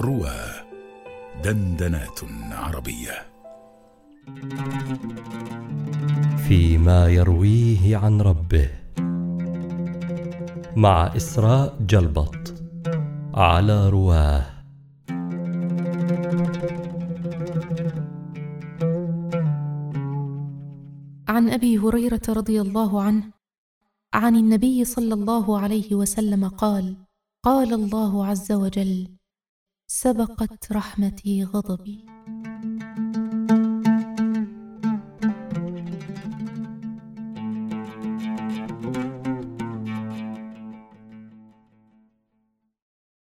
روى دندنات عربية. فيما يرويه عن ربه. مع إسراء جلبط على رواه. عن أبي هريرة رضي الله عنه عن النبي صلى الله عليه وسلم قال قال الله عز وجل سبقت رحمتي غضبي.